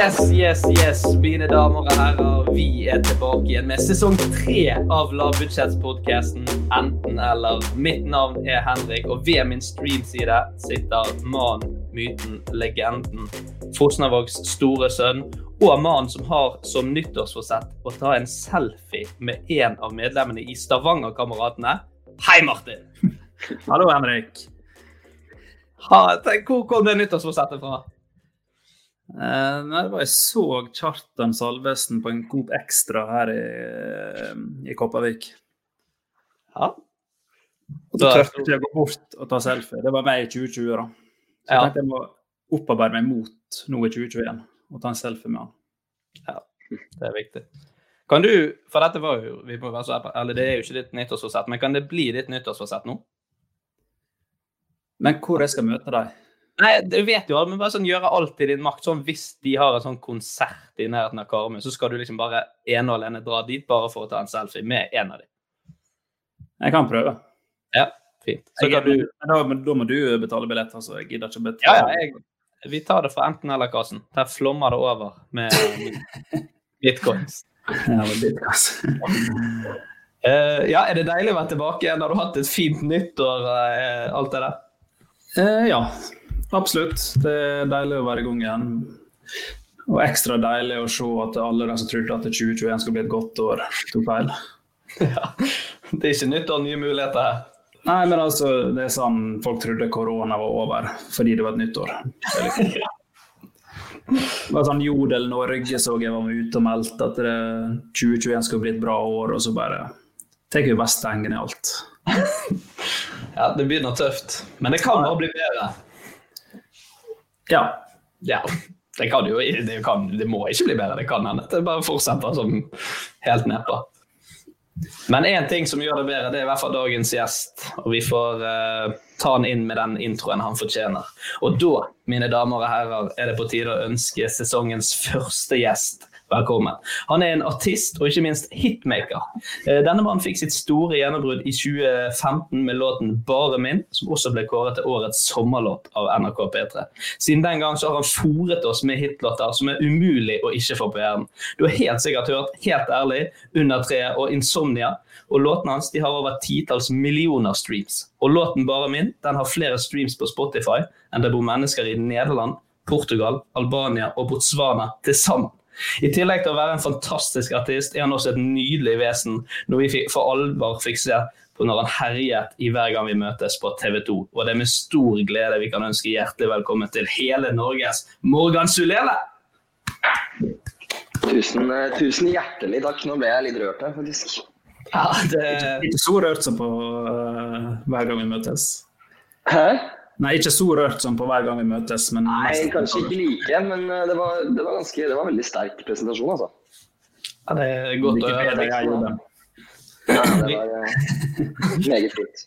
Yes, yes, yes, mine damer og herrer. Vi er tilbake igjen med sesong tre av lavbudsjettspodkasten Enten eller. Mitt navn er Henrik, og ved min streamside sitter mannen, myten, legenden, Fosnavågs store sønn, og mannen som har som nyttårsforsett å ta en selfie med en av medlemmene i Stavanger-kameratene. Hei, Martin! Hallo, Henrik. Ha, tenk, hvor kom det nyttårsforsettet fra? Nei, det var Jeg så Kjartan Salvesen på en Coop Extra her i, eh, i Kopervik. Ja. Og så tørte jeg å gå bort og ta selfie. Det var meg i 2020, da. Så Ja. jeg tenkte jeg må opparbeide meg mot nå i 2021 og ta en selfie med han. Ja, det er viktig. Kan du, for dette var jo, vi må være så eller det er jo ikke ditt nyttårsforsett, men kan det bli ditt nyttårsforsett nå? Men hvor jeg skal møte deg? Nei, du vet jo, men bare sånn gjøre alt i din makt. Sånn hvis de har en sånn konsert i nærheten av Karmøy, så skal du liksom bare ene og alene dra dit bare for å ta en selfie med en av dem. Jeg kan prøve. Ja, fint. Så Jeg, kan du, da, men da må du betale billett, altså. Jeg gidder ikke å betale. ja, jeg, vi tar det fra enten-eller-kassen. Der flommer det over med bitcoins. Ja, litt, altså. Eh, ja, er det deilig å være tilbake igjen? Har du hatt et fint nyttår, uh, alt det der? Uh, ja, absolutt. Det er deilig å være i gang igjen. Og ekstra deilig å se at alle de som trodde at 2021 skulle bli et godt år, tok feil. Ja. Det er ikke nytt og nye muligheter her. Nei, men altså, det er sånn folk trodde korona var over fordi det var et nytt år. Det Det var sånn Jodel Norge så jeg var ute og meldte at det 2021 skulle bli et bra år, og så bare tar vi bare stenger i alt. Ja, det begynner tøft. Men det kan bare bli bedre. Ja. Ja, det kan jo det, kan, det må ikke bli bedre. Det kan hende. Det bare fortsetter som helt nedpå. Men én ting som gjør det bedre, det er i hvert fall dagens gjest. Og vi får uh, ta han inn med den introen han fortjener. Og da, mine damer og herrer, er det på tide å ønske sesongens første gjest velkommen. Han er en artist og ikke minst hitmaker. Eh, Denne mannen fikk sitt store gjennombrudd i 2015 med låten 'Bare min', som også ble kåret til årets sommerlåt av NRK P3. Siden den gang har han fòret oss med hitlåter som er umulig å ikke få på hjernen. Du har helt sikkert hørt 'Helt ærlig', 'Under treet' og 'Insomnia'. Og låtene hans har over titalls millioner streams. Og låten 'Bare min' den har flere streams på Spotify enn det bor mennesker i Nederland, Portugal, Albania og Botswana til sammen. I tillegg til å være en fantastisk artist, er han også et nydelig vesen, når vi for alvor fikk se på når han herjet i Hver gang vi møtes på TV 2. Og det er med stor glede vi kan ønske hjertelig velkommen til hele Norges Morgan Sulele! Tusen, eh, tusen hjertelig takk. Nå ble jeg litt rørt her, faktisk. Ja, det, Ikke så rørt som på uh, hver gang vi møtes. Hæ? Nei, ikke så rørt som på hver gang vi møtes, men Nei, kanskje ikke like, men eh, det var, det var, ganske, det var en veldig sterk presentasjon, altså. Ja, det er godt å høre. jeg gjorde. Ja, det var eh, meget fint.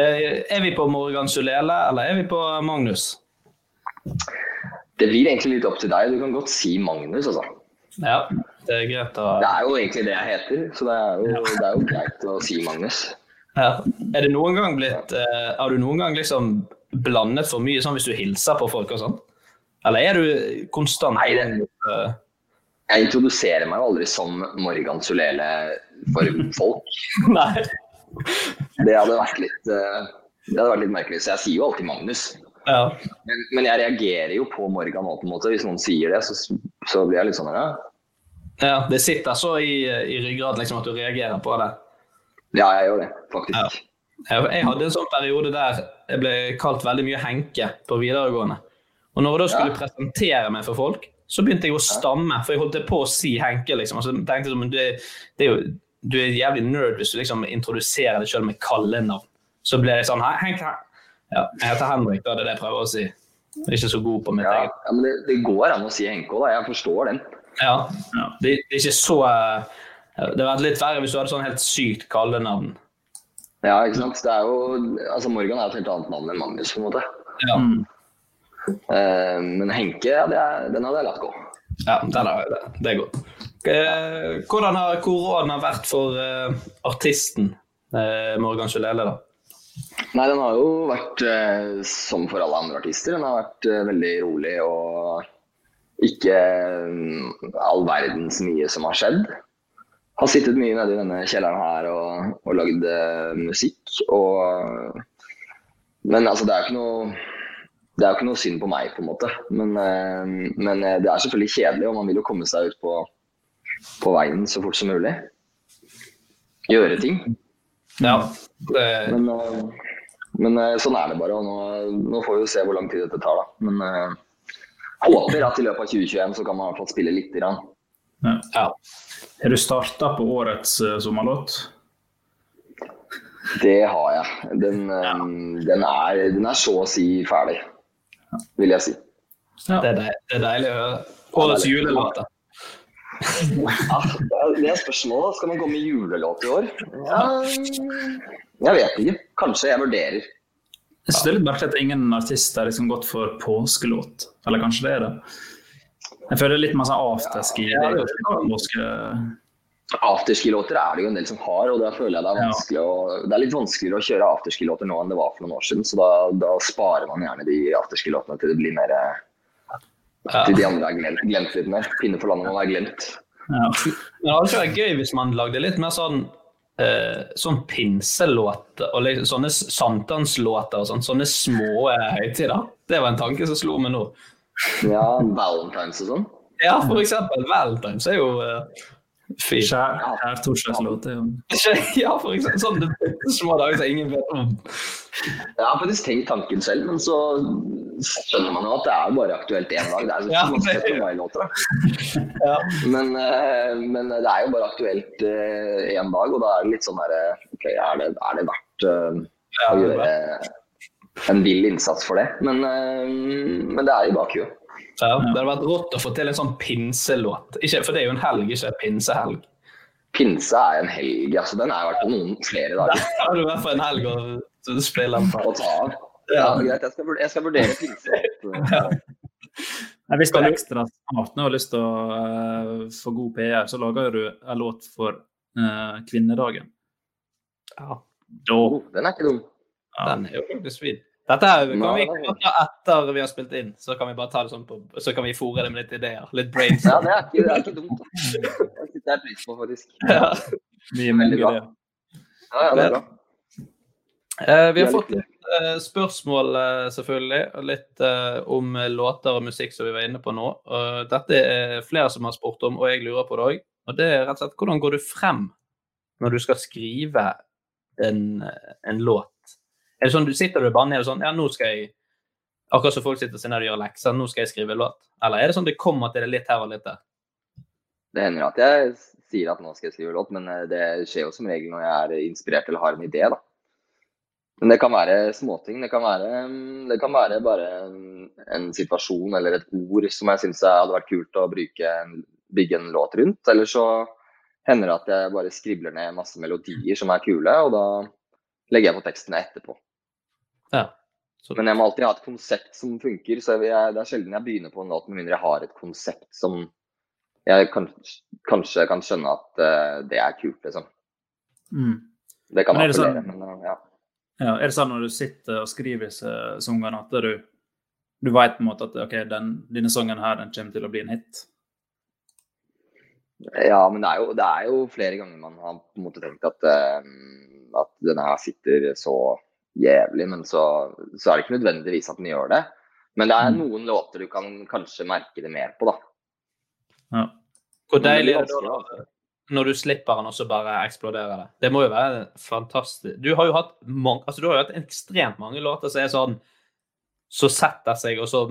Eh, Er vi på Morgan Sulele, eller er vi på Magnus? Det blir egentlig litt opp til deg. Du kan godt si Magnus, altså. Ja, det er greit å Det er jo egentlig det jeg heter, så det er jo, det er jo greit å si Magnus. ja. Er det noen gang blitt Har du noen gang liksom blandet for mye sånn hvis du hilser på folk og sånn? Eller er du konstant Nei, det- eh, Jeg introduserer meg jo aldri som Morgan Sulele for folk. Nei. Det hadde vært litt, eh, det hadde vært litt merkelig, så jeg sier jo alltid Magnus. Ja. Men, men jeg reagerer jo på Morgan på en måte. Hvis noen sier det, så, så blir jeg litt sånn ja. ja. Det sitter så i, i ryggraden liksom, at du reagerer på det. ja, jeg gjør det, faktisk. Jeg, hadde en sånn periode der jeg ble kalt veldig mye Henke på videregående. Og når jeg da skulle Ja. presentere meg for folk, så begynte jeg å stamme, for jeg holdt på å si Henke. liksom. Og så tenkte jeg at du det, det er jo, Du er jævlig nerd hvis du liksom introduserer deg sjøl med kallenavn. Så ble jeg sånn Henke Henk, ja, Jeg heter Henrik, da, det er det jeg prøver å si. Jeg er ikke så god på mitt Ja, eget. ja men det, det går an å si Henke òg, da. Jeg forstår den. Ja, det, det er ikke så eh, Det hadde vært litt verre hvis du hadde sånn helt sykt kallenavn. Ja, ikke sant. Det er jo, altså Morgan er jo et helt annet navn enn Magnus, på en måte. Ja, Mm. Uh, men Henke, ja, det er, den hadde jeg latt gå. ja den er, det, det er godt. Uh, Hvordan har koronaen vært for uh, artisten eh, Morgan Sulele, da? Nei, den har jo vært som for alle andre artister. Den har vært veldig rolig og ikke eh, all verdens mye som har skjedd. Har sittet mye nede i denne kjelleren her og, og lagd eh, musikk. Og, men altså, det er jo ikke noe det er jo ikke noe synd på meg, på en måte. Men, eh, men eh, det er selvfølgelig kjedelig, og man vil jo komme seg ut på, på veien så fort som mulig. Gjøre ting. Ja, det, Men, men sånn er det bare. og nå, nå får vi jo se hvor lang tid dette tar. da. Men jeg håper at i løpet av 2021 så kan man i hvert fall spille lite grann. Ja. Har du starta på årets uh, sommerlåt? Det har jeg. Den, eh, den, er, den er så å si ferdig, vil jeg si. Ja. Det, er deil, det er deilig å høre. Årets julelåt. da. Ja, det er- spørsmålet. Skal man gå med julelåt i år? Ja, jeg vet ikke. Kanskje jeg vurderer. Jeg synes det er litt merkelig at ingen artist har liksom gått for påskelåt. Eller kanskje det er det. Jeg føler det er litt mer sånn afterski. Ja, er. Afterski-låter er det jo en del som har, og da føler jeg det er Ja. å, det er litt vanskeligere å kjøre afterski-låter nå enn det var for noen år siden. Så da, da sparer man gjerne de afterski-låtene til det blir mer Ja. Til de andre er glemt, glemt litt mer. Pinne for landet man er glemt. Ja. Men det hadde ikke vært gøy hvis man lagde litt mer sånn eh, sånn pinselåter og liksom, sånne sankthanslåter og sånn. Sånne små høytider. Det var en tanke som slo meg nå. Ja, Valentines og sånn. Ja, for eksempel Valentine's er jo uh, fint. Kjær Torsdagslåt, er jo Ja, for eksempel sånne små dager som ingen vet om. Jeg har faktisk tenkt tanken selv, men så skjønner man jo at det er bare aktuelt én dag. Det er Ja, det- 17. mai-låter, da. Ja. Men, eh, men det er jo bare aktuelt én dag, og da er det litt sånn derre OK, er det, er det verdt eh, Ja, å det er gjøre en vill innsats for det? Men, eh, men det er i bakhuet. Ja, det hadde vært rått å få til en sånn pinselåt. Ikke, for det er jo en helg, ikke en pinsehelg. Pinse er en helg, altså. Den er i hvert fall noen flere dager Da har du i hvert fall en helg å spille den på. å ta av. Ja, greit, jeg skal, vurdere- jeg skal vurdere pinse. ja. Hvis du er ekstra smart og har lyst til å uh, få god PR, så lager du en låt for uh, kvinnedagen. Ja, Da Oh, Den er ikke dum. den er jo faktisk fin. Dette her kan vi ta etter vi har spilt inn, så kan vi bare ta det sånn på, så kan vi fòre det med litt ideer. Litt brains. Ja, det er ikke, det er ikke dumt. Det setter jeg pris på, faktisk. Ja. mye mye Veldig bra. Ja, ja, det er bra. Eh, vi har fått litt. litt eh, spørsmål, eh, selvfølgelig, og litt eh, om eh, låter og musikk som vi var inne på nå. Uh, dette er flere som har spurt om, og jeg lurer på det òg. Og det er rett og slett hvordan går du frem når du skal skrive en, eh, en låt? Er det sånn du sitter bare ned og sånn Ja, nå skal jeg Akkurat som folk sitter og ned og gjør lekser, nå skal jeg skrive låt. Eller er det sånn det kommer til det litt her og litt der? Det hender at jeg sier at nå skal jeg skrive låt, men eh, det skjer jo som regel når jeg er inspirert eller har en idé, da. Men det kan være småting. Det kan være, mm, det kan være bare en, en situasjon eller et ord som jeg syns hadde vært kult å bruke, bygge en låt rundt. Eller så hender det at jeg bare skribler ned masse melodier som er kule, og da legger jeg på tekstene etterpå. Ja. Så, Men jeg må alltid ha et konsept som funker, så jeg, det er sjelden jeg begynner på en låt med mindre jeg har et konsept som jeg kan, kanskje kan skjønne at uh, det er kult, liksom. Mm. Det kan Men er appellere, sånn- men uh, ja. Ja, er det sånn når du sitter og skriver disse sangene at du, du vet på en måte at ok, den, denne sangen her den kommer til å bli en hit? Ja, men det er, jo, det er jo flere ganger man har på en måte tenkt at, uh, at denne her sitter så jævlig, men så, så er det ikke nødvendigvis at den gjør det. Men det er Mm. noen låter du kan kanskje merke det mer på, da. Ja. hvor deilig er det da når du slipper den, og så bare eksploderer det? Det må jo være fantastisk. Du har jo hatt, mange, altså, du har jo hatt ekstremt mange låter som er sånn Så setter seg, og så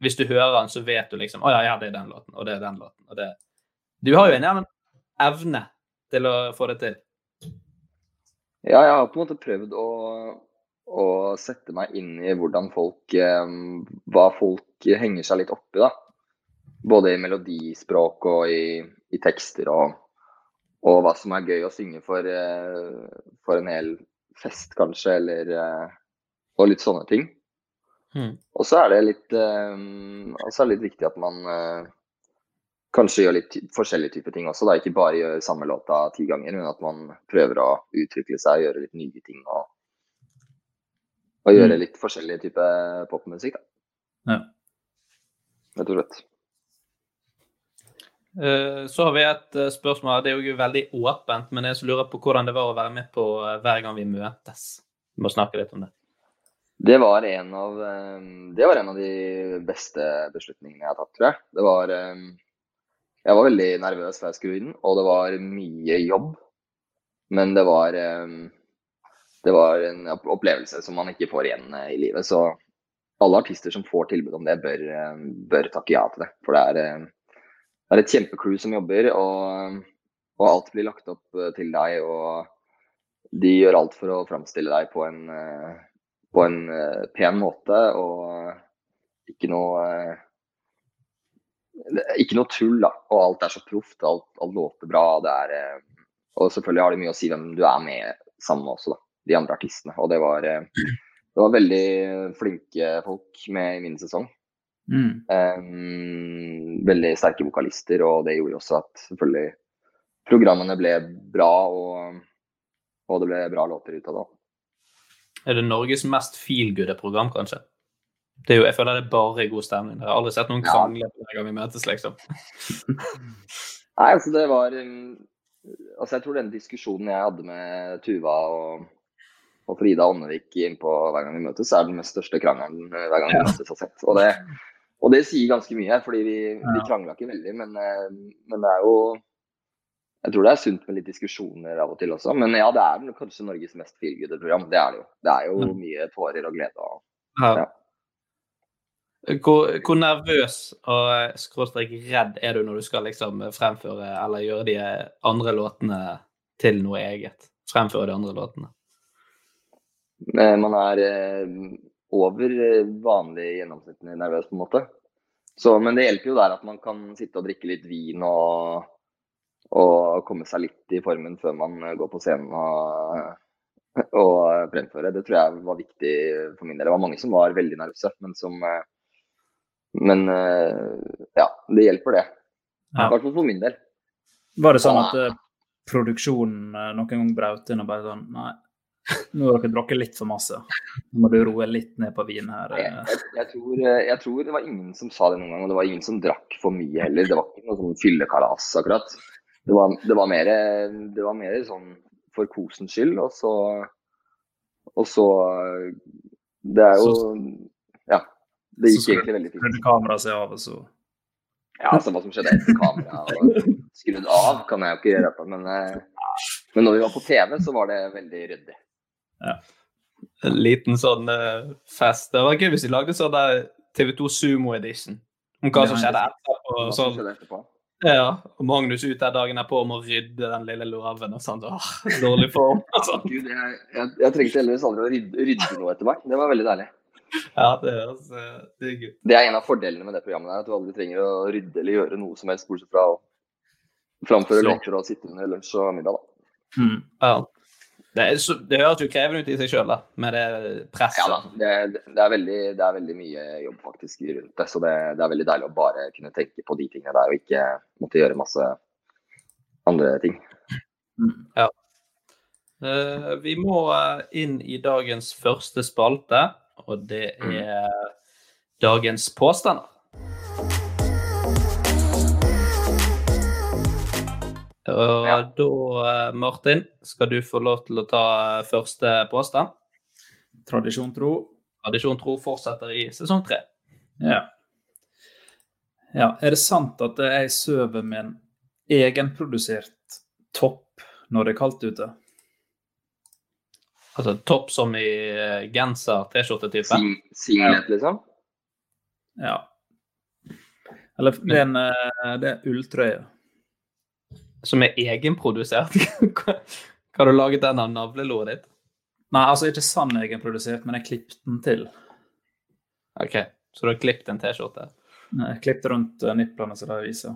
hvis du hører den, så vet du liksom Å ja, ja, det er den låten, og det er den låten, og det Du har jo en gjerne evne til å få det til. Ja, jeg har på en måte prøvd å, å sette meg inn i hvordan folk eh, Hva folk henger seg litt oppi, da. Både i melodispråk og i, i tekster, og, og hva som er gøy å synge for, eh, for en hel fest, kanskje, eller eh, Og litt sånne ting. Mm. Og så er det litt, og så er det litt viktig at man kanskje gjør litt forskjellige typer ting også. Da. Ikke bare gjør samme låta ti ganger, men at man prøver å utvikle seg, og gjøre litt nye ting. Og, og gjøre Mm. litt forskjellige typer popmusikk. Da. Ja. Rett og slett. Eh, Så har vi et eh, spørsmål. Det er jo veldig åpent, men jeg lurer på hvordan det var å være med på eh, Hver gang vi møtes. Vi må snakke litt om det. Det var en av, det var en av de beste beslutningene jeg har tatt, tror jeg. Det var Jeg var veldig nervøs før jeg skulle inn, og det var mye jobb. Men det var Det var en opplevelse som man ikke får igjen eh, i livet. Så alle artister som får tilbud om det, bør, eh, bør takke ja til det. For det er, eh, det er et kjempecrew som jobber, og, og alt blir lagt opp til deg. Og de gjør alt for å framstille deg på en på en pen måte og ikke noe ikke noe tull, da. Og alt er så proft. Alt, alt låter bra. Er, og selvfølgelig har det mye å si hvem du er med sammen med også, da. De andre artistene. Og det var, eh, det var veldig flinke folk med i min sesong. Mm. Um, veldig sterke vokalister, og det gjorde også at selvfølgelig programmene ble bra, og, og det ble bra låter ut av det. Er det Norges mest feelgoode program, kanskje? Det er jo, jeg føler det er bare god stemning. Jeg har aldri sett noen Ja. krangle hver gang vi møtes, liksom. Nei, altså det var um, Altså jeg tror den diskusjonen jeg hadde med Tuva og, og Frida Ånnevik innpå hver gang vi møtes, er den mest største krangelen eh, hver gang vi møtes har sett. Og det, og det sier ganske mye, fordi vi, vi krangla ikke veldig, men, eh, men det er jo Jeg tror det er sunt med litt diskusjoner av og til også. Men ja, det er kanskje Norges mest feelgoode program. Det er det jo. Det er jo mye tårer og glede. Og, Ja. Ja. Hvor, hvor nervøs og eh, skråstrek redd er du når du skal liksom fremføre eller gjøre de andre låtene til noe eget? Fremføre de andre låtene. Eh, Man er eh, over eh, vanlig gjennomsnittlig nervøs, på en måte. Så, men det hjelper jo der at man kan sitte og drikke litt vin og, og komme seg litt i formen før man går på scenen og, og fremføre. Det tror jeg var viktig for min del. Det var mange som var veldig nervøse, men som Men ja, det hjelper det. I hvert fall for min del. Var det sånn at produksjonen noen gang brøt inn og bare sånn Nei, nå har dere drukket litt for masse. Nå må du roe litt ned på vin her. Jeg, eh. jeg, jeg, tror, eh, jeg tror det var ingen som sa det noen gang, og det var ingen som drakk for mye heller. Det var ikke noe sånn fyllekalas akkurat. Det var, det var, mer, det var mer sånn for kosens skyld, og så Og så Det er jo Ja. Det Så gikk egentlig veldig fint. Prøvde kameraet seg av, og så Ja, altså Hva som skjedde etter kameraet skrudd av, kan jeg jo ikke gjøre men, eh, men når vi var på TV, så var det veldig ryddig. En liten sånn uh, fest. Det var gøy hvis de lagde sånn der TV2 Sumo Edition. Om hva som skjedde etterpå. Sånn. Ja, og Magnus ut der dagen etterpå om å rydde den lille låven og sånn. Åh, dårlig form. sånn. Gud, jeg, jeg, jeg trengte heldigvis aldri å rydde, rydde noe etter meg. Det var veldig deilig. Ja, det høres digg ut. Det er en av fordelene med det programmet, der, at du aldri trenger å rydde eller gjøre noe som helst, bortsett fra å Framføre Så- og sitte under lunsj og middag, da. Mm. Ja. Det, er, så- det høres jo krevende ut i seg sjøl, med det presset. Ja da. Det, det, er veldig, det er veldig mye jobb faktisk rundt det, så det, det er veldig deilig å bare kunne tenke på de tingene der og ikke måtte gjøre masse andre ting. Eh, vi må eh, inn i dagens første spalte, og det er dagens påstander. Og Ja. da, eh, Martin, skal du få lov til å ta eh, første påstand. Tradisjon tro. Tradisjon tro fortsetter i sesong tre. Ja. ja. Er det sant at jeg sover med en egenprodusert topp når det er kaldt ute? Altså topp som i eh, genser, T-skjorte-type. Sing, singlet, liksom. Ja. Eller det er en det er ulltrøye. Som er egenprodusert. Hva har du laget den av navlelået ditt? Nei, altså ikke sann egenprodusert, men jeg klippet den til. OK, så du har klippet en T-skjorte? Jeg klippet rundt niplene, nipplene som de viser.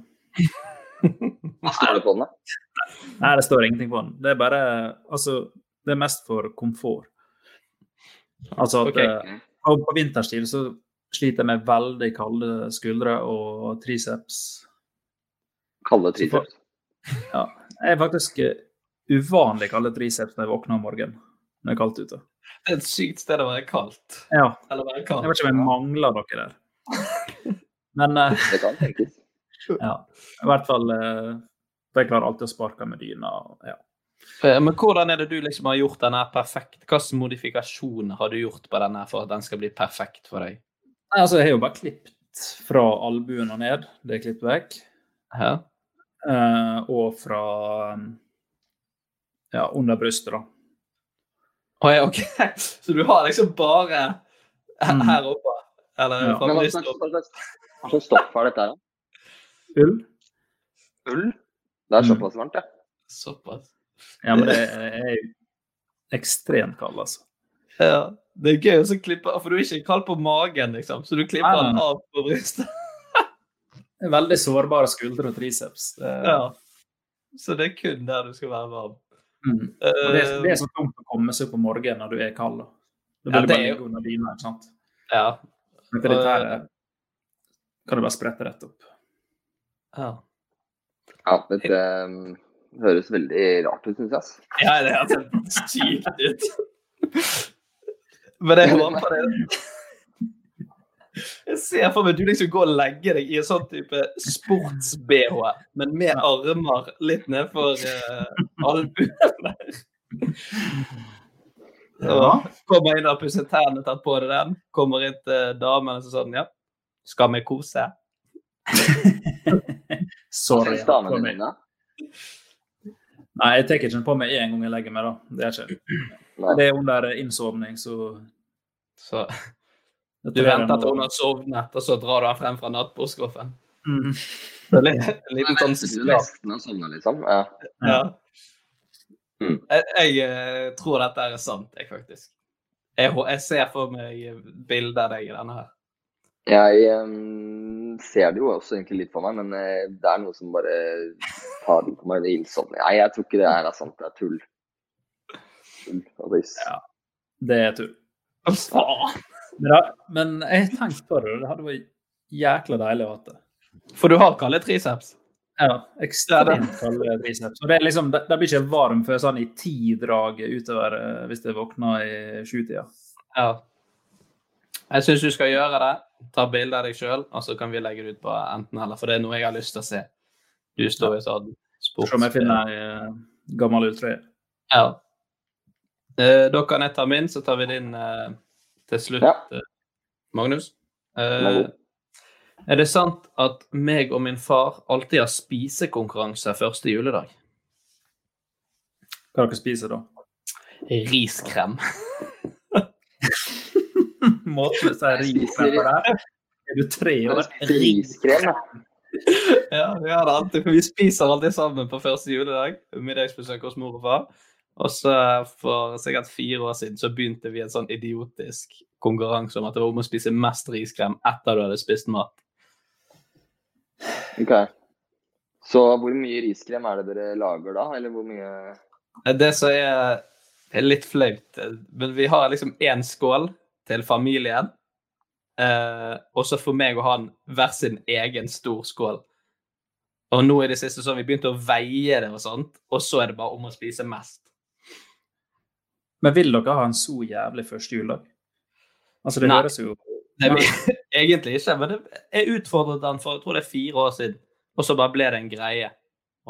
Hva står det på den? da? Nei, det står ingenting på den. Det er bare Altså, det er mest for komfort. Altså at okay. eh, og på vinterstid så sliter jeg med veldig kalde skuldre og triceps. Kalde triceps. Ja. Jeg er faktisk eh, uvanlig kalde triceps når jeg våkner om morgenen når det er kaldt ute. Det er et sykt sted å være kaldt. Ja. Eller være Jeg kaldt. vet ikke om jeg mangler noe der. Men eh, Det kan tenkes. ja. I hvert fall eh, For jeg klarer alltid å sparke med dyna. Ja. Men hvordan er det du liksom har gjort den her perfekt? Hvilke modifikasjoner har du gjort på den her for at den skal bli perfekt for deg? Nei, altså, jeg har jo bare klippet fra albuen og ned. Det er klippet vekk. Ja. Eh, og fra ja, under brystet, da. Ja, OK. Så du har liksom bare Mm. her oppe? Eller Ja. fra brystet opp? hva slags, stoff er dette her, da? Ull? Ull? Det er Mm. såpass varmt, ja. Såpass. Ja, men det er jo ekstremt kald, altså. Ja. Det er gøy å så klippe For du er ikke kald på magen, liksom, så du klipper den av på brystet. Veldig sårbare skuldre og triceps. Det, Ja. Så det er kun der du skal være varm. mm. Og det, Eh, det er så tungt å komme seg opp om morgenen når du er kald. Da, da Ja, du det bare ligge under dyna, ikke sant? ja. Men dette her er- kan du bare sprette rett opp. ja. Ja, dette um, høres veldig rart ut, syns jeg. Ja, det høres helt sykt ut. Men jeg håper det Jeg ser for meg at du liksom går og legger deg i en sånn type sports-BH, men med armer litt nedfor uh, albuen. Ja. kommer inn og pusser tennene, tatt på deg den. Kommer inn til damen og sånn Ja, skal vi kose? Sorry. Nei, jeg tar ikke den på meg én gang jeg legger meg, da. Det er ikke. Det er under innsovning, så Så du venter til hun har sovnet, og så drar du den frem fra nattbordskuffen. Mm. Det er litt- En liten sånn å sovne, liksom. Ja. Ja. Mm. Jeg, jeg eh, tror dette er sant, jeg, faktisk. Jeg, jeg ser for meg bilder av deg i denne her. Jeg um, ser det jo også egentlig litt for meg, men uh, det er noe som bare tar litt på meg. Det innsovning. Nei, jeg tror ikke det her er sant. Det er tull. Tull. Ja. Det er tull. Faen! Men, men jeg tenkte på det, det hadde vært jækla deilig å ha det. For du har kalde triceps? Ja, ekstremt kalde triceps. Og det, liksom, det, det blir ikke varm før sånn i ti-draget utover eh, hvis jeg våkner i sjutida. Ja. Jeg syns du skal gjøre det. Ta bilde av deg sjøl, og så kan vi legge det ut på enten eller. For det er noe jeg har lyst til å se. Du står i sånn sports... Se om jeg finner ei eh, gammel ulltrøye. Ja. Eh, da kan jeg ta min, så tar vi din eh, til slutt, Ja. eh, Magnus. Eh, er det sant at meg og min far alltid har spisekonkurranse første juledag? Hva dere spiser da? Riskrem. Måten å si riskrem på der. Er du tre år? Riskrem, ja. Ja, vi har det alltid, for vi spiser alltid sammen på første juledag. Middagsbesøk hos mor og far. Og så for sikkert fire år siden så begynte vi en sånn idiotisk konkurranse om at det var om å spise mest riskrem etter du hadde spist mat. Ok. Så hvor mye riskrem er det dere lager da, eller hvor mye Det som er, er litt flaut, men vi har liksom én skål til familien. Eh, og så for meg å ha hver sin egen stor skål. Og nå i det siste så har vi begynt å veie det, og sånt, og så er det bare om å spise mest. Men vil dere ha en så jævlig første juledag? Altså, det Nei. høres jo Nei, er, egentlig ikke, men jeg utfordret den for jeg tror det er fire år siden, og så bare ble det en greie.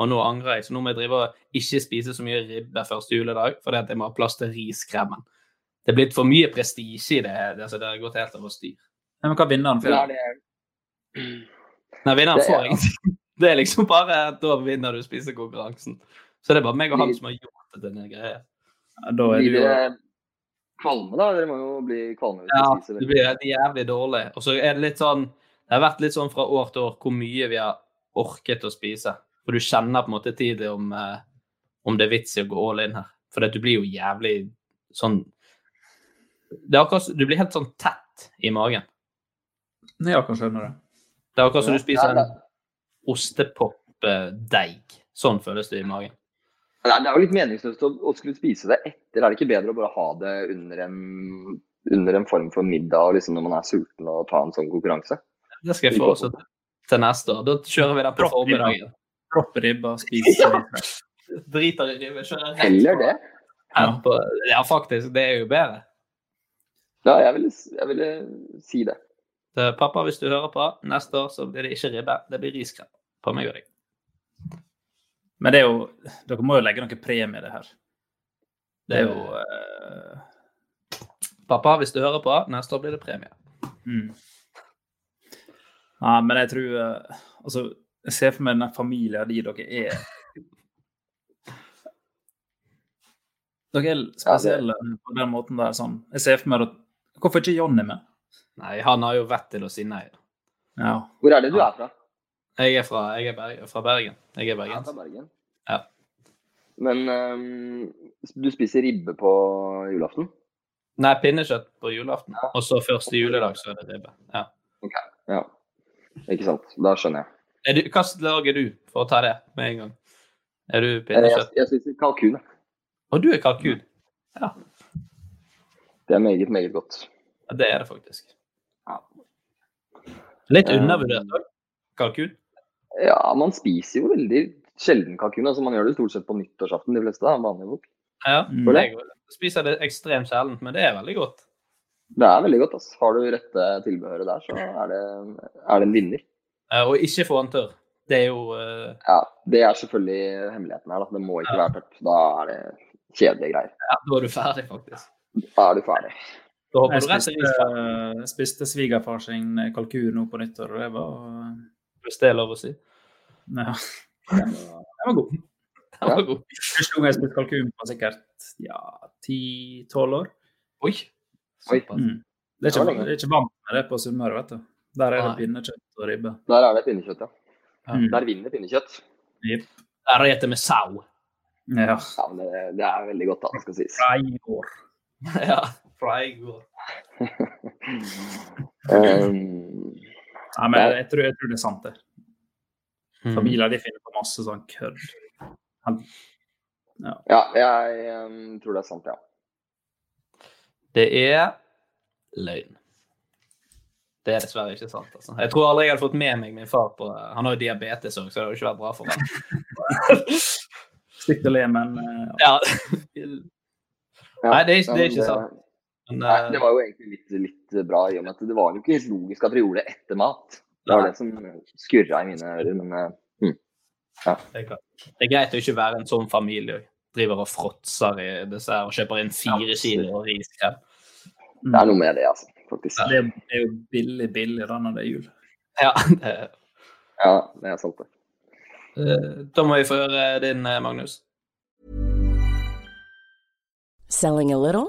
Og nå angrer jeg, så nå må jeg drive og ikke spise så mye ribbe første juledag, fordi at jeg må ha plass til riskremen. Det er blitt for mye prestisje i det. det, altså, det har gått helt over styr. Nei, Men hva vinner han for? er det Nei, vinneren Det er- får ingenting. Det er liksom bare Da vinner du spisekonkurransen. Så det er bare meg og han som har gjort det til en greie. Ja, Da er Blir du jo kvalme, da? Dere må jo bli kvalme Ja, det blir jævlig dårlig. Og så er det litt sånn Det har vært litt sånn fra år til år hvor mye vi har orket å spise. For du kjenner på en måte tidlig om, eh, om det er vits i å gå all in her. For du blir jo jævlig sånn det er akkurat, Du blir helt sånn tett i magen. Ja, kan skjønne det. Det er akkurat som du spiser en ostepopdeig. Sånn føles det i magen. Det er jo litt meningsløst å, å skulle spise det etter. Er det ikke bedre å bare ha det under en, under en form for middag liksom når man er sulten og ta en sånn konkurranse? Det skal jeg få også til neste år. Da kjører vi det på formiddagen. Propp ribba, spis Ja. Driter i ribbe. kjører rett Heller på- det. Ja, på, ja, faktisk. Det er jo bedre. Ja, jeg ville, jeg ville si det. Så, pappa, hvis du hører på, neste år så blir det ikke ribbe, det blir riskrem. På meg og deg. Men det er jo Dere må jo legge noe premie i det her. Det er jo uh... Pappa, hvis du hører på, neste år blir det premie. Mm. Ja, men jeg tror uh, Altså, jeg ser for meg den familien de dere er Dere er spesielle på den måten der. sånn. Jeg ser for meg at Hvorfor ikke Johnny med? Nei, han har jo vett til å si nei. Ja. Hvor er det du er fra? Jeg er fra, jeg er Bergen, fra Bergen. Jeg er bergens. Ja, fra Bergen. Ja. Men um, du spiser ribbe på julaften? Nei, pinnekjøtt på julaften. Og så første juledag så er det ribbe. Ja. Ja. Ikke sant. Da skjønner jeg. Er du, hva lager du for å ta det med en gang? Er du pinnekjøtt? Jeg, jeg spiser kalkun. Og du er kalkun? Ja. Det er meget, meget godt. Ja, det er det faktisk. Ja. Litt Um, undervurdert òg. Kalkun. Ja, man spiser jo veldig sjelden kalkun. altså Man gjør det stort sett på nyttårsaften, de fleste. da, vanlige folk. Ja, Mm. jeg spiser det ekstremt sjelden, men det er veldig godt. Det er veldig godt. altså. Har du rette tilbehøret der, så er det, er det en vinner. Ja, Og ikke få den tørr. Det er jo uh... Ja, Det er selvfølgelig hemmeligheten her. da. Det må ikke Ja. være tørt. Da er det kjedelige greier. Ja, da er du ferdig, faktisk. Da er du ferdig. Da Jeg spiste, jeg spiste svigerfar sin kalkun nå på nyttår, og det var hvis det er lov å si. Ja. Den var, god. Den var god. Første gang jeg spiste kalkun var sikkert ja, 10-12 år. Oi. Oi. Mm. Det, er ikke, det er ikke vant med det på Sunnmøre, vet du. Der er det pinnekjøtt og ribbe. Der er det pinnekjøtt, ja. Ja. Mm. Der vinner pinnekjøtt. Yep. Der er det med sau. Ja. Ja, men det, det er veldig godt, da, skal sies. Fra i går. ja, fra i går. Um, Nei, men jeg tror, jeg tror det er sant, det. Mm. Familier de finner på masse sånn kødd. ja, jeg um, tror det er sant, ja. Det er løgn. Det er dessverre ikke sant. Altså. Jeg tror aldri jeg hadde fått med meg min far på Han har jo diabetes òg, så det hadde jo ikke vært bra for ham. Stygt å le, men uh, ja. Ja. Ja, Nei, det er det er ikke sant. Men, Nei, eh, det var jo egentlig litt, litt bra i og med at det var jo ikke helt logisk at dere gjorde det etter mat. Det var det som skurra i mine ører, men eh, det, er det er greit å ikke være en sånn familie òg. Driver og fråtser i dessert og kjøper inn fire kilo riskrem. det er noe med det, altså. Faktisk. det, er, det er jo billig, billig da når det er jul. Ja, det, Ja, det er sant, det. eh, da må vi få høre din, eh, Magnus. Selling a little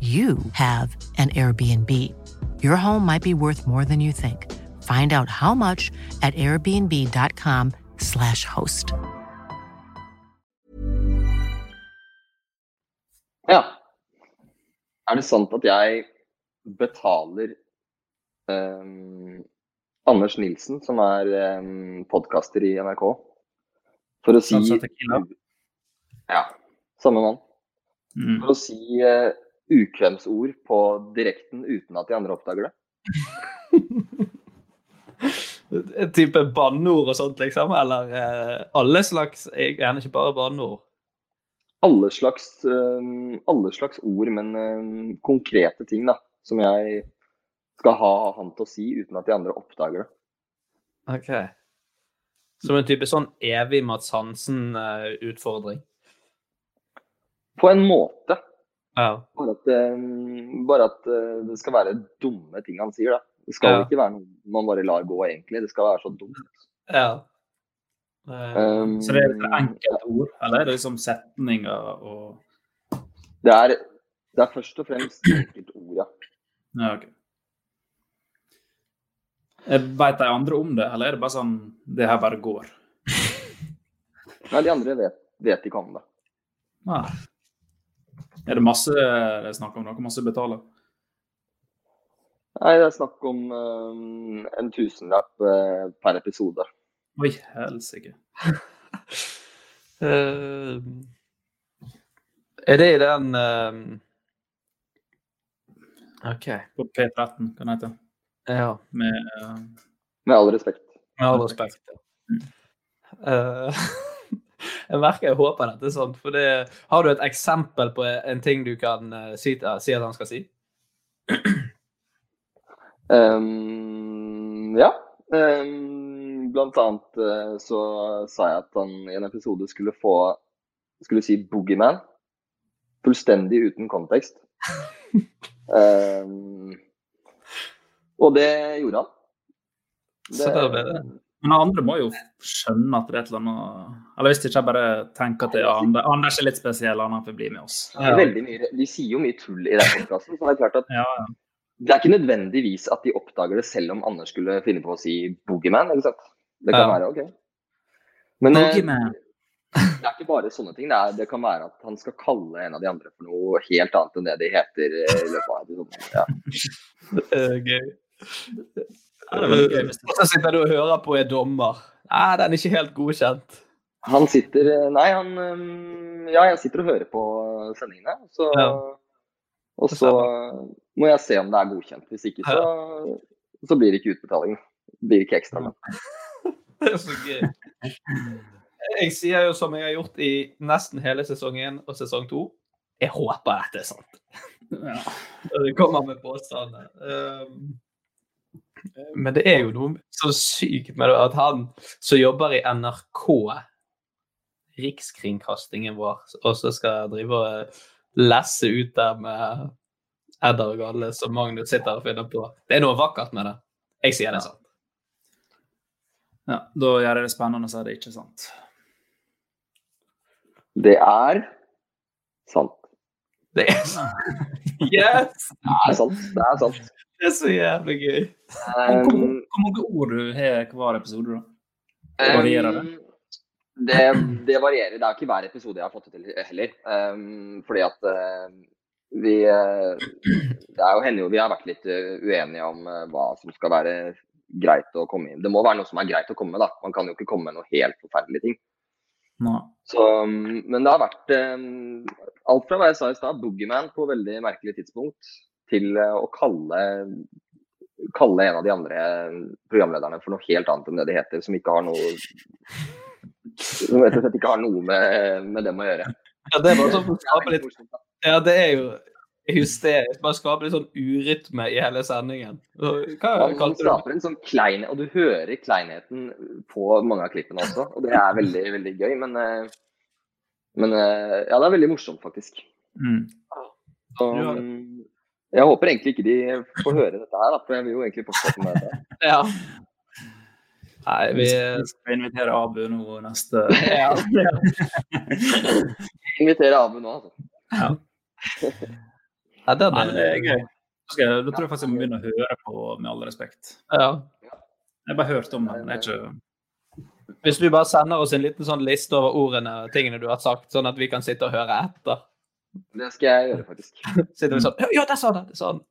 you have an Airbnb. Your home might be worth more than you think. Find out how much at airbnb.com/slash host. Ja. Er det sant at jeg betaler um, Anders Nilsen, som er um, podkaster i NRK, for å si. Ja, samme mann. Mm. For å si eh, ukvemsord på direkten uten at de andre oppdager det. En type banneord og sånt, liksom? Eller eh, alle slags Gjerne ikke bare banneord. Alle slags, ehm, alle slags ord, men ehm, konkrete ting da, som jeg skal ha han til å si uten at de andre oppdager det. Ok. Som en type sånn evig Mats Hansen-utfordring? På en måte. Ja. Bare at, ehm, bare at eh, det skal være dumme ting han sier. da. Det skal Ja. ikke være noe man bare lar gå, egentlig. Det skal være så dumt. ja. Eh, Um, Så det er enkelt ord, eller er det liksom setninger og det, er, det er først og fremst enkeltord, ja. Ja, ok. Veit de andre om det, eller er det bare sånn det her bare går? Nei, de andre vet, vet ikke om det. Nei. Er det masse det er snakk om? Noe masse betaler? Nei, det er snakk om ehm, en tusenlapp uh, per episode. Oi, helsike. uh, er det i den eh, OK. På P13, kan det hete. Ja. Med uh... Med all respekt. Med all respekt. Eh, jeg merker jeg håper dette er sånn. For det, har du et eksempel på en ting du kan eh, si, si at han skal si? Um, ja. Um, blant annet eh, så sa jeg at han i en episode skulle få skulle si 'boogeyman'. Fullstendig uten kontekst. um, og det gjorde han. Så da ble det Men andre må jo skjønne at det er et eller annet Eller hvis de ikke bare tenker at det er Anders, er litt spesiell, han får bli med oss. Veldig mye, de sier jo mye tull i den podkasten, så det er klart at Ja, ja. det er ikke nødvendigvis at de oppdager det selv om Anders skulle finne på å si 'boogieman'. ikke sant? Det kan Ja. være OK. Men eh, det er ikke bare sånne ting. Det, er, det kan være at han skal kalle en av de andre for noe helt annet enn det de heter eh, i løpet av episoden. Ja. Gøy. Det det- Og så sitter du og hører på en dommer. Nei, den er ikke helt godkjent. Han sitter Nei, han eh, Ja, jeg sitter og hører på sendingene. Så, Ja. Og så må jeg se om det er godkjent. Hvis ikke, så, så blir det ikke utbetaling. Det blir ikke ekstra. Men. Det er så gøy. Jeg sier jo som jeg har gjort i nesten hele sesong én og sesong to. Jeg håper dette er sant. Ja. Det kommer med påstander. Um, men det er jo noe så sykt med det at han som jobber i NRK, Rikskringkastingen vår, og så skal drive og lesse ut der med Edder og Galle som Magnus sitter og finner på. Det er noe vakkert med det. Jeg sier det er sant. Ja, da gjør jeg det spennende, så er det ikke sant. Det er sant. Det er sant. Yes! Det er sant. Det er sant. Det er så jævlig gøy. Hvor, Um, hvor mange ord du har hver episode, da? Varierer det? Um, det? Det varierer. Det er ikke hver episode jeg har fått det til heller. Um, fordi at uh, vi uh, Det er jo hender jo vi har vært litt uh, uenige om uh, hva som skal være greit å komme inn. Det må være noe som er greit å komme med, da. Man kan jo ikke komme med noe helt forferdelige ting. Så, um, men det har vært um, alt fra hva jeg sa i stad, Boogeyman på veldig merkelig tidspunkt, til uh, å kalle kalle en av de andre programlederne for noe helt annet enn det de heter, som ikke har noe som rett og slett ikke har noe med, med dem å gjøre. Ja, det er bare sånn for skape litt Ja, det er jo hysterisk. Bare skape litt sånn urytme i hele sendingen. Hva Man, man kalte du det? skaper en sånn klein, og du hører kleinheten på mange av klippene også, og det er veldig, veldig gøy. Men, eh, men eh, ja, det er veldig morsomt, faktisk. Mm. Så, mm, jeg håper egentlig ikke de får høre dette her, da, for jeg vil jo egentlig fortsette med det. Ja. Nei, vi skal invitere Abu nå neste ja. Invitere Abu nå, altså. Ja. ja, det, Nei, det er gøy. Da, da tror jeg faktisk jeg må begynne å høre på Med all respekt. Ja. Jeg har bare hørt om det, men det er ikke Hvis du bare sender oss en liten sånn liste over ordene og tingene du har sagt, sånn at vi kan sitte og høre etter. Det skal jeg gjøre, faktisk. Sitter vi sånn Ja, der sa det! Det sa han.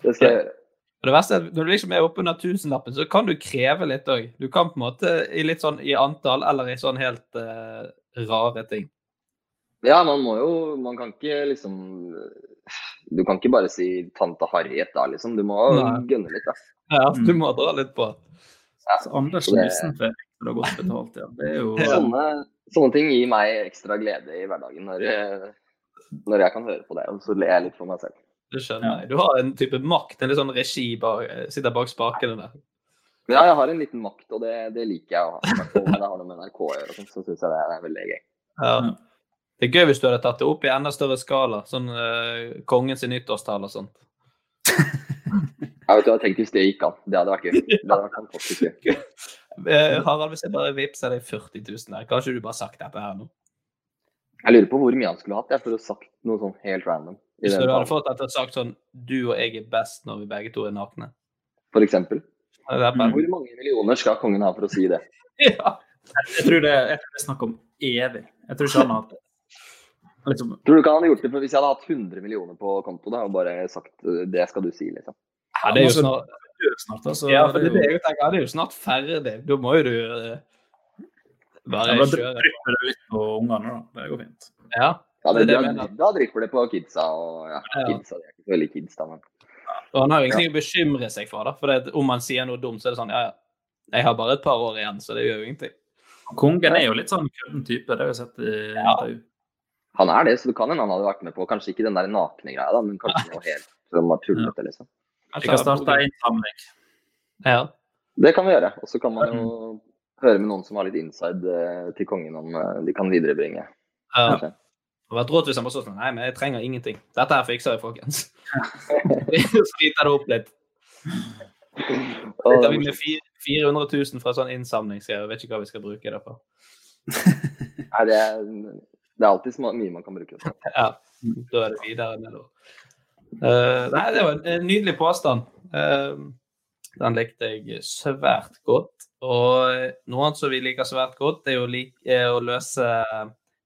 Det skal jeg gjøre. Og det verste er at Når du liksom er oppe under tusenlappen, så kan du kreve litt òg. Du kan på en måte i litt sånn i antall eller i sånn helt uh, rare ting. Ja, man må jo Man kan ikke liksom Du kan ikke bare si tante Harriet da, liksom. Du må Nei. gønne litt, da. Ja, du må dra litt på. Så Anders så det- Nilsen får ekstra godt betalt, ja. Det er jo Sånne, sånne ting gir meg ekstra glede i hverdagen når, eh, når jeg kan høre på det. Og så ler jeg litt for meg selv. Det skjønner. Du har en type makt, en litt sånn regi bak, sitter bak spakene der. Ja, jeg har en liten makt, og det, det liker jeg å ha. Når det har noe med NRK å gjøre, så syns jeg det er veldig gøy. Ja. Det er gøy hvis du hadde tatt det opp i enda større skala, sånn uh, kongens nyttårstale og sånt. Jeg vet du, jeg tenkte tenkt hvis det gikk an. Det hadde vært gøy. Det hadde vært fantastisk gøy. Eh, Harald, hvis jeg bare vippser deg 40 000 der, kanskje du bare sagt dette her nå? Jeg lurer på hvor mye han skulle hatt jeg, for å ha sagt noe sånn helt random. I Hvis du hadde fått fått å ha sagt sånn Du og jeg er best når vi begge to er nakne. For eksempel. Det Hvor mange millioner skal kongen ha for å si det? Ja. Jeg tror det, det er snakk om evig. Jeg tror ikke han har hatt liksom, Tror du ikke han hadde gjort det for hvis jeg hadde hatt 100 millioner på konto da, og bare sagt eh, det skal du si, liksom? Ja, det er jo Altså, snart snart, altså, Ja, for det, det jo tenker, det er jo snart ferdig. Da må jo du eh, bare ja, Da kjøre. drypper det litt på ungene, da. Det går fint. Ja. Ja, Det det, det da, da drypper det på kidsa og ja, Ja. kidsa. De er ikke så veldig kids, da, men Og han har jo ingenting å bekymre seg for. da, for det, Om han sier noe dumt, så er det sånn ja, ja. Jeg har bare et par år igjen, så det gjør jo ingenting. Kongen er jo litt sånn kødden type, det har vi sett i intervju. han er det, så du kan hende han hadde vært med på kanskje ikke den der nakne greia, da, men kanskje noe helt som var tullete, liksom. Vi kan starte en innsamling. Ja. Det kan vi gjøre. Og så kan man jo høre med noen som har litt inside eh, til kongen om eh, de kan viderebringe. Ja. Det hadde vært rått hvis han bare sa sånn Nei, men jeg trenger ingenting. Dette her fikser jeg, folkens. Sliter det opp litt. Sitter vi med 400 000 fra sånn innsamling, så jeg vet ikke hva vi skal bruke det for. Nei, det, er, det er alltid mye man kan bruke det på. Ja, da er det videre nedover. Eh, nei, det var en nydelig påstand. Uh, den likte jeg svært godt. Og noe annet som vi liker svært godt, det er å, like, er å løse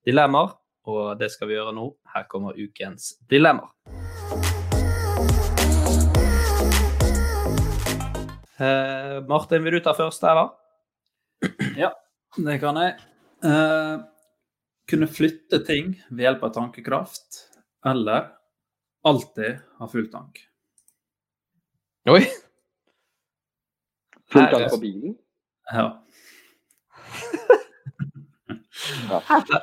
dilemmaer. Og det skal vi gjøre nå. Her kommer ukens dilemmaer. Uh, Martin, vil du ta først, eller? Ja, det kan jeg. Uh, kunne flytte ting ved hjelp av tankekraft, eller alltid ha full tank. Oi! Full tank på bilen? Ja. Dette,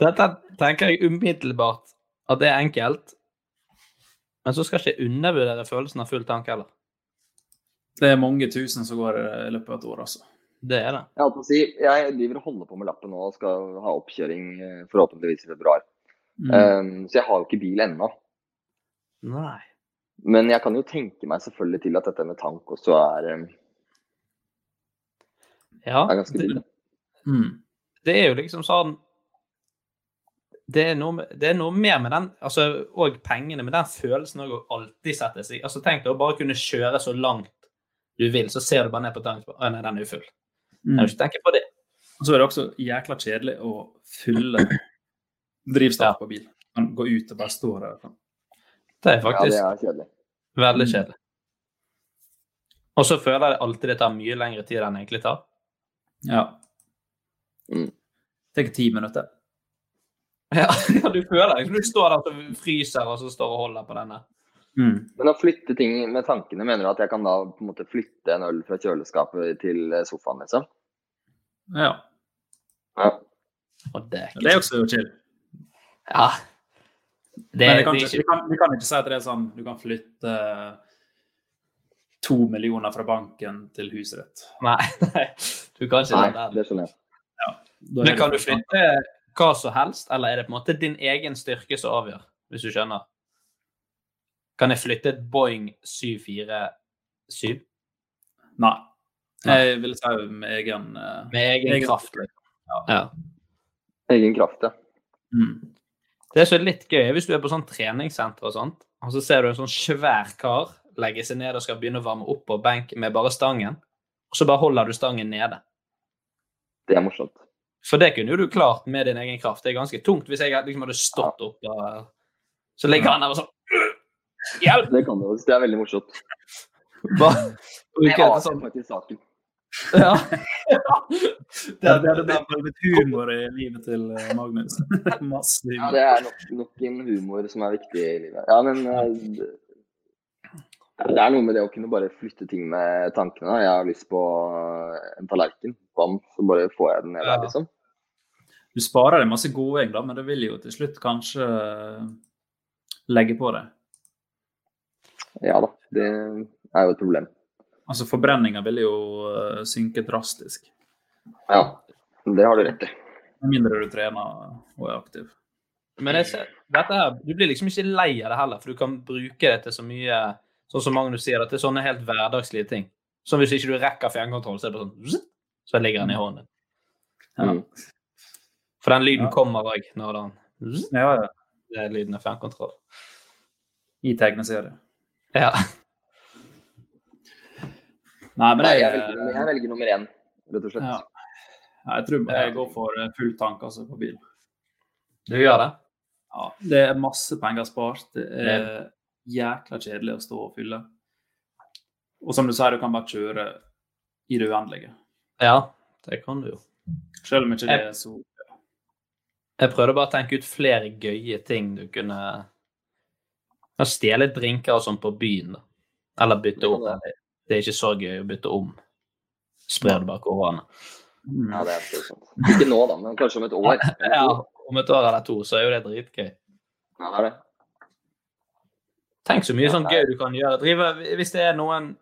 dette tenker jeg umiddelbart at det er enkelt. Men så skal ikke jeg undervurdere følelsen av full tank heller. Det er mange tusen som går i løpet av et år, altså. Det er det. Jeg, si, jeg driver og holder på med lappen nå og skal ha oppkjøring eh, forhåpentligvis i februar. Mm. Um, så jeg har jo ikke bil ennå. Nei. Men jeg kan jo tenke meg selvfølgelig til at dette med tank også er, um, Ja, er ganske det. Mm. det er jo liksom sånn det er, noe, det er noe mer med den altså, og pengene, med den følelsen òg å alltid sette seg altså Tenk deg å bare kunne kjøre så langt du vil, så ser du bare ned på tanken Å nei, den er ufull. Mm. Jeg vil ikke tenke på det. Og så er det også jækla kjedelig å fylle drivstoff på bil. Man går ut og bare står der. sånn. Det er Ja, faktisk det er kjedelig. veldig Mm. kjedelig. Og så føler jeg alltid det tar mye lengre tid enn det egentlig tar. Ja. Mm. Tenk ti minutter. Ja, ja, du føler det. du står der og fryser, og så står og holder på denne. Mm. Men å flytte ting med tankene, mener du at jeg kan da på en måte flytte en øl fra kjøleskapet til eh, sofaen, liksom? Ja. Ja. Og det er ikke Det er også chill. Ja. Det, Men vi kan, det er ikke, vi, kan, vi kan ikke si at det er sånn du kan flytte to millioner fra banken til huset ditt. Nei, nei, du kan ikke Nei, det. det skjønner jeg. Da er Men kan du flytte hva som helst, eller er det på en måte din egen styrke som avgjør, hvis du skjønner? Kan jeg flytte et Boeing 747 Nei. Jeg vil si med egen eh, med egen, Egen- kraft? Liksom. Ja. Egen kraft, ja. mm. Det som er litt gøy, hvis du er på sånn treningssenter og sånt, og så ser du en sånn svær kar legge seg ned og skal begynne å varme opp på benk med bare stangen, og så bare holder du stangen nede. Det er morsomt. For det kunne jo du klart med din egen kraft. Det er ganske tungt hvis jeg liksom hadde stått opp og Så ligger han der og sånn Hjelp! Det kan du. Det er veldig morsomt. Bare Jeg det sånn faktisk saken. Ja. Det er, det er, det er litt humor i livet til eh, Magnus. Masse Ja, det er nok, nok en humor som er viktig i livet. Ja, men eh, det det er noe med det å kunne bare flytte ting med tankene. Jeg har lyst på eh, en tallerken. vann, så bare får jeg den ned der, liksom. Du sparer deg masse goding, da, men det vil jo til slutt kanskje legge på deg. Ja da, det er jo et problem. Altså Forbrenninga vil jo eh, synke drastisk. Ja, det har du rett i. Med mindre du trener og er aktiv. Men jeg ser, dette her, du blir liksom ikke lei av det heller, for du kan bruke det til så mye Sånn som Magnus sier, det, til sånne helt hverdagslige ting. Som hvis ikke du rekker fjernkontroll, så er det bare sånn Så ligger den i hånden. Ja. Mm. For den lyden Ja. kommer òg når den Ja, ja. Det er lyden av fjernkontroll. I tegneserie. Ja. Nei, men jeg, jeg velger, jeg velger nummer én, rett og slett. ja. Nei, jeg tror jeg går for eh, full tank altså, på bil. Du gjør det? Ja, det er masse penger spart. Det er jækla kjedelig å stå og fylle. Og som du sier, du kan bare kjøre i det uendelige. Ja, det kan du jo. Selv om ikke det er så Jeg prøvde bare å tenke ut flere gøye ting du kunne Stjele drinker og sånn på byen, da. Eller bytte om. Det er ikke så gøy å bytte om. Sprer det bak årene. Ja, det er slitsomt. Ikke nå, da, men kanskje om et år. Ja, om et år eller to, så er jo det dritgøy. Ja, det er det. Tenk så mye Ja, sånn gøy du kan gjøre. Drive, hvis det er noen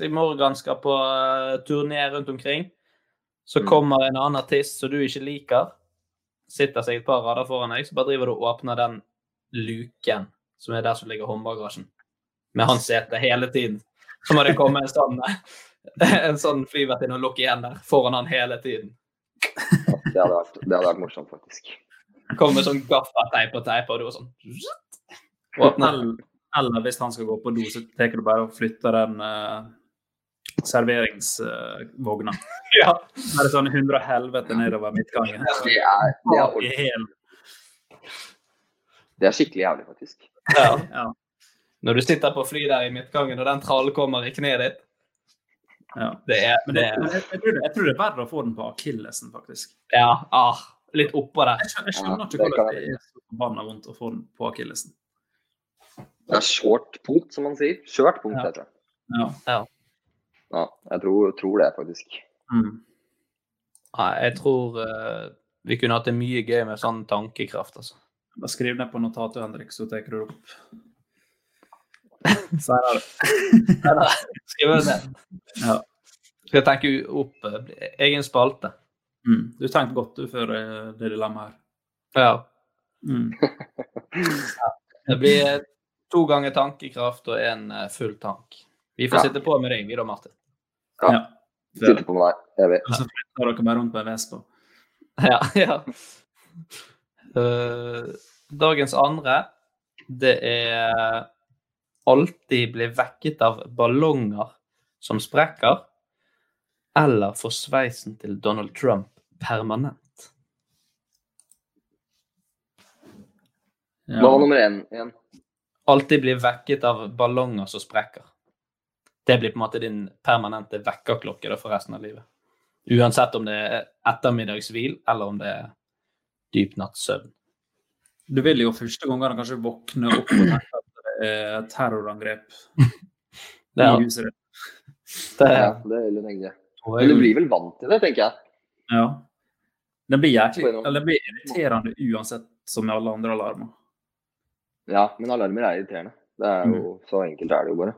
i morgen skal på uh, turné rundt omkring, så Mm. kommer en annen artist som du ikke liker, sitter seg et par rader foran deg, så bare driver du og åpner den luken som er der som ligger håndbagasjen, med hans sete hele tiden. Så må det komme en sånn en sånn flyvertinne og lukke igjen der foran han hele tiden. Det hadde vært, det hadde vært morsomt, faktisk. Komme med sånn gaffateip og teip, og du er sånn Åpner. Eller, Eller hvis han skal gå på do, så tar du bare og flytter den uh, serveringsvogna. ja. Bare sånn 100 helvete nedover midtgangen. Det er, det er, det er skikkelig jævlig, faktisk. Ja. Ja. Når du sitter på fly der i midtgangen, og den trallen kommer i kneet ditt Ja. Det er, Men det det, jeg, jeg, tror det, jeg tror det er verre å få den på akillesen, faktisk. Ja, ah, litt oppå der. Jeg skjønner, jeg skjønner Ja, ikke hvordan det er så forbanna vondt å få den på akillesen. Det er short punkt, som man sier. Skjørt punkt, Ja. heter det. Ja. Ja, jeg tror, tror det, faktisk. Mm. Nei, jeg tror uh, vi kunne hatt det mye gøy med sånn tankekraft, altså. Bare skriv ned på notatet, Henrik, så tar du det opp. Senere. Skriv det ned. Ja. Skal jeg tenke opp eh, egen spalte. Mm. Du tenkte godt du før eh, det dilemmaet her. Ja. Mm. Det blir to ganger tankekraft og en eh, full tank. Vi får Ja. sitte på med deg, vi da, Martin. Ja. Ja. Sitte på med deg. Jeg vet. Og så flytter dere meg rundt på en Vespa. Ja, ja. Uh, dagens andre, det er alltid bli vekket av ballonger som sprekker, eller få sveisen til Donald Trump permanent. Hva var nummer én igjen? Alltid bli vekket av ballonger som sprekker. Det blir på en måte din permanente vekkerklokke for resten av livet. Uansett om det er ettermiddagshvil, eller om det er dyp nattsøvn. Du vil jo første gangene kanskje våkne opp og tenke det er terrorangrep Det i er, huset ditt. det Ja, er, det er veldig lenge. Men du blir vel vant til det, tenker jeg. Ja. Den blir jæklig, den blir irriterende uansett, som med alle andre alarmer. Ja, men alarmer er irriterende. Det er jo Så enkelt er det jo bare.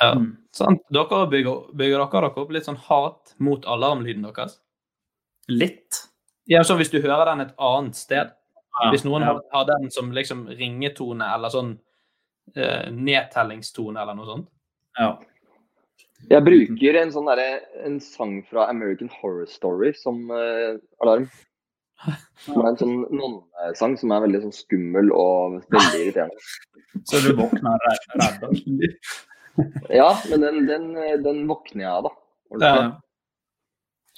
ja. Mm. Sant? Dere bygger, bygger dere dere opp litt sånn hat mot alarmlyden deres? Litt. Ja, sånn hvis du hører den et annet sted. Ja, Hvis noen ja. har, har den som liksom ringetone eller sånn eh, nedtellingstone eller noe sånt. Ja. Jeg bruker en sånn derre En sang fra American Horror Story som eh, alarm. Som er en sånn nonnesang som er veldig sånn skummel og veldig irriterende. Så du våkner redd. Ja, men den, den, den våkner jeg av, da. Ja.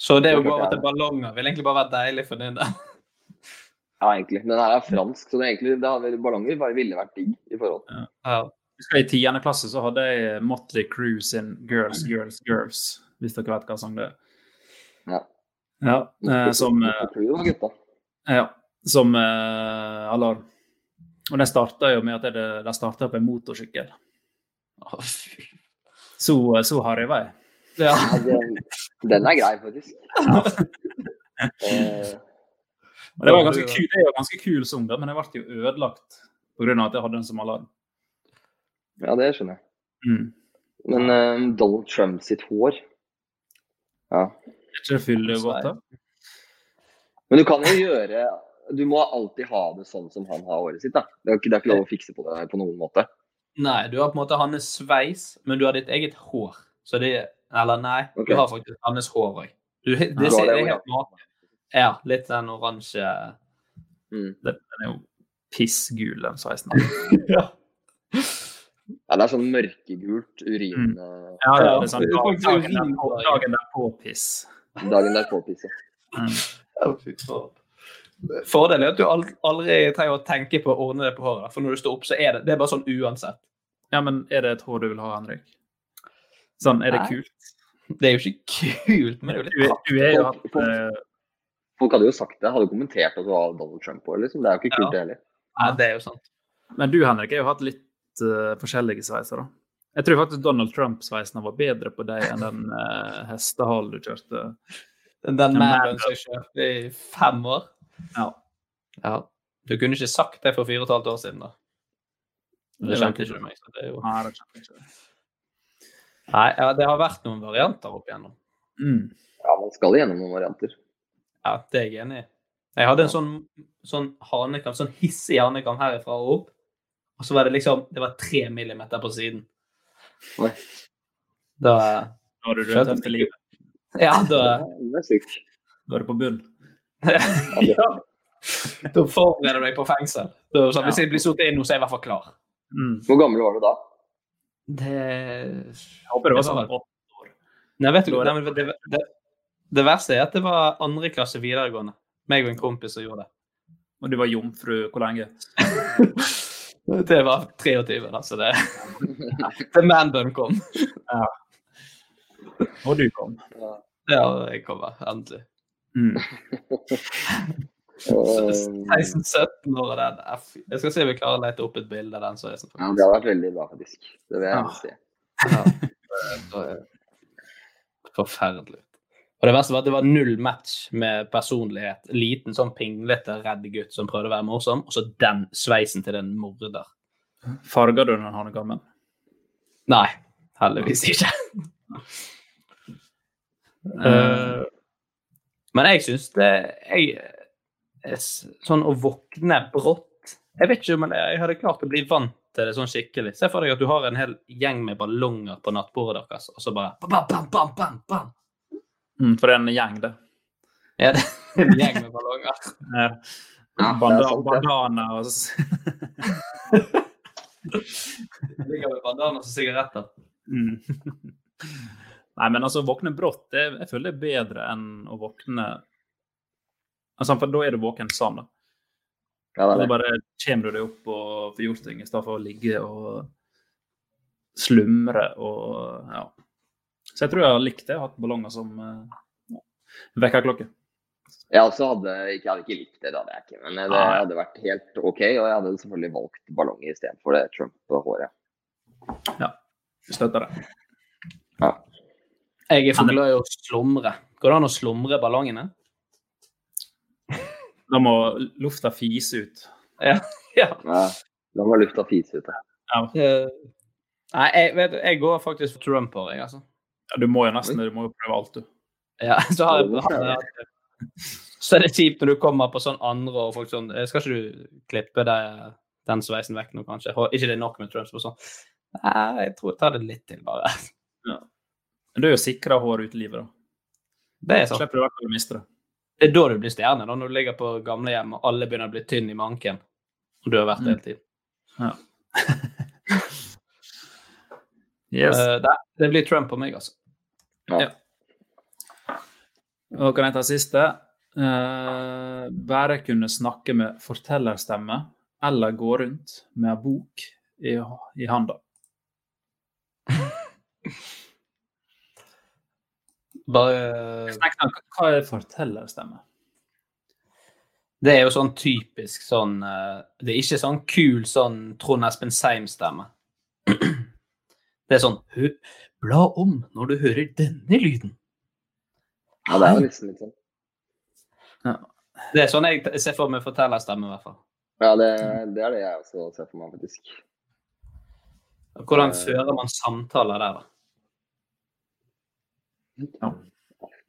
Så det å gå over er til ballonger vil egentlig bare være deilig for din del. Ja, egentlig. Men den her er fransk, så det, er egentlig, det hadde, ballonger bare ville vært digg i forhold. Ja. ja. I tiende klasse så hadde jeg Motley Crue sin 'Girls, Girls, Girls'. Hvis dere vet hva sang det er. Ja. Ja, eh, som, eh, det var ja, som eh, alarm. Og den starta jo med at det, starta på en motorsykkel. Å, fy. Så, harry har jeg. Ja. Ja, den, den er grei, faktisk. Eh, Og det var ganske kul, det er ganske kul sang, da, men jeg ble jo ødelagt pga. at jeg hadde den som alarm. ja, det skjønner jeg. Mm. Men uh, Donald Trump sitt hår Ja. Ikke det godt, da? Men du kan jo gjøre Du må alltid ha det sånn som han har håret sitt. da. Det er ikke, det er ikke lov å fikse på det på noen måte. Nei, du har på en måte hans sveis, men du har ditt eget hår. Så det Eller nei, okay. du har faktisk hans hår òg. Det, det, ser det det jo helt maken. Ja, litt den oransje Mm. Den, den er jo pissgul, den sveisen. ja. Ja, det er sånn mørkegult urin... eh, Ja, ja, det er sånn er faktisk dagen derpå, på piss. dagen derpå-piss. Dagen derpå pisse. Mm. Fordelen er at du aldri trenger å tenke på å ordne det på håret. For når du står opp, så er det, det er bare sånn uansett. Ja, men er det et hår du vil ha, Henrik? Sånn, er det Nei. kult? Det er jo ikke kult, men det er jo litt Du, du er jo hatt eh, Folk hadde jo sagt det, hadde kommentert at det var Donald Trump òg, Liksom. Det er jo ikke kult, det heller. Ja, det er jo sant. Men du, Henrik, har jo hatt litt uh, forskjellige sveiser, da. Jeg tror faktisk Donald Trump-sveisen var bedre på deg enn den uh, hestehalen du kjørte. Den den mannen som jeg kjørte i fem år. Ja. Ja. Du kunne ikke sagt det for fire og et halvt år siden, da. Det Det kjente ikke du meg. Så det er jo... Nei, det kjente ikke. Nei, ja, det har vært noen varianter opp igjennom. Mm. Ja, man skal gjennom noen varianter. Ja, det er jeg enig i. Jeg hadde en sånn, sånn hanekam, sånn hissig hanekam herifra og opp. Og så var det liksom Det var tre millimeter på siden. Oi. Da Da har du rødt etter livet. Ja, da. Da er du på bunn. ja. Da forbereder du deg på fengsel. Da, så hvis jeg blir sittet inn nå, så er jeg i hvert fall klar. Mm. Hvor gammel var du da? Det Jeg håper det var sånn åtte år. Nei, vet du, hva, det, det, det, det verste er at det var andre klasse videregående. Meg og en kompis som gjorde det. Og du var jomfru hvor lenge? Det var 23, da, så det The man-bun kom. Ja. Og du kom. Ja, jeg kommer. Endelig. Mm. 16-17 år og den. Jeg skal se om vi klarer å lete opp et bilde av den sveisen. Ja, det har vært veldig bra, faktisk. Det vil jeg Ja. si. Så, eh, Forferdelig. Og det verste var at det var null match med personlighet. Liten sånn pinglete, redd gutt som prøvde å være morsom, og så den sveisen til den morder. Farga du den hanekammen? Nei, heldigvis ikke. uh, men jeg syns det jeg, Sånn å våkne brått Jeg vet ikke om jeg, jeg hadde klart å bli vant til det sånn skikkelig. Se for deg at du har en hel gjeng med ballonger på nattbordet deres, og så bare bam, bam, bam, bam, bam. Mm, for det er en gjeng, det. Ja, det er en gjeng med ballonger. Ja. Ja, Banda bandana og Ligger med bandana og sigaretter. mm. Nei, men altså, våkne brått, det, jeg føler det er bedre enn å våkne altså, For da er du våken sånn, da. Ja, det Da bare kommer du deg opp og får gjort ting, i stedet for å ligge og slumre og ja. Så jeg tror jeg har likt det, hatt ballonger som uh, vekkerklokke. Jeg også hadde ikke, hadde ikke likt det, det hadde jeg ikke. Men det hadde vært helt OK. Og jeg hadde selvfølgelig valgt ballonger istedenfor det Trump-håret. Ja, vi støtter det. Ja. Jeg er for glad i å slumre. Går det an å slumre ballongene? Da må lufta fise ut. Ja. ja. Ja, da må lufta fise ut. da. Ja. Eh, Nei, jeg, vet, jeg går faktisk for Trump-håret, jeg, altså. Ja, du må jo nesten du må jo prøve alt, du. Ja, så har jeg, Så er det kjipt når du kommer på sånn andre og folk sånn eh, Skal ikke du klippe det, den sveisen vekk nå, kanskje? Ikke det er nok med Trump? Så sånn. Nei, jeg tror jeg tar det litt til, bare. Men du er jo sikra hår ut livet, da. Det er sant. Slipper du i hvert å miste det. Det er da du blir stjerne, da, når du ligger på gamlehjem og alle begynner å bli tynn i manken. Og du har vært det hele tiden. Ja. Yes. Eh, det, det blir Trump på meg, altså. Ja. Og kan jeg ta siste? Eh, bare kunne snakke med fortellerstemme eller gå rundt med en bok i, i handa. Bare Hva er fortellerstemme? Det er jo sånn typisk sånn eh, Det er ikke sånn kul sånn Trond Espen Seim-stemme. Det er sånn «Hø- Bla om når du hører denne lyden. Ja, det er jo nesten litt sånn. Det er sånn jeg ser for meg fortellerstemme, i hvert fall. Ja, det, det er det jeg også ser for meg, faktisk. Hvordan Eh. fører man samtaler der, da?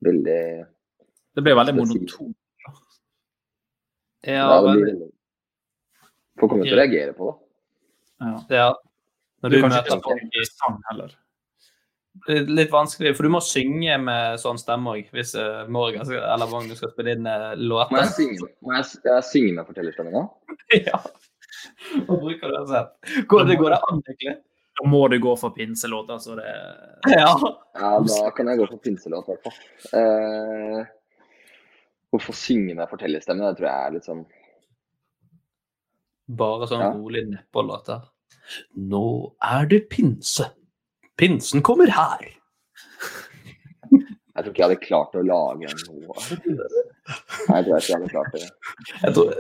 Veldig Det blir veldig monotont. Ja, Ja, det vel, blir veldig Folk kommer til å reagere på det. Ja. ja. Når Du du kan møter folk i sang heller. Det litt vanskelig, for du må synge med sånn stemme òg, hvis eh, Morgan eller Magnus skal spille inn låter. Må jeg synge, må jeg, jeg synge med fortellerstemmen nå? ja. Hva bruker du si? Går det, går det an, egentlig? Da må du gå for pinselåt, altså. det Ja. Ja, da kan jeg gå for pinselåt, i hvert fall. Eh, hvorfor synge med fortellerstemme? Det tror jeg er litt sånn Bare sånn Ja. rolig nedpå-låter. Nå er det pinse. Pinsen kommer her. Jeg tror ikke jeg hadde klart å lage noe. Nei, jeg tror ikke jeg hadde klart det. Jeg tror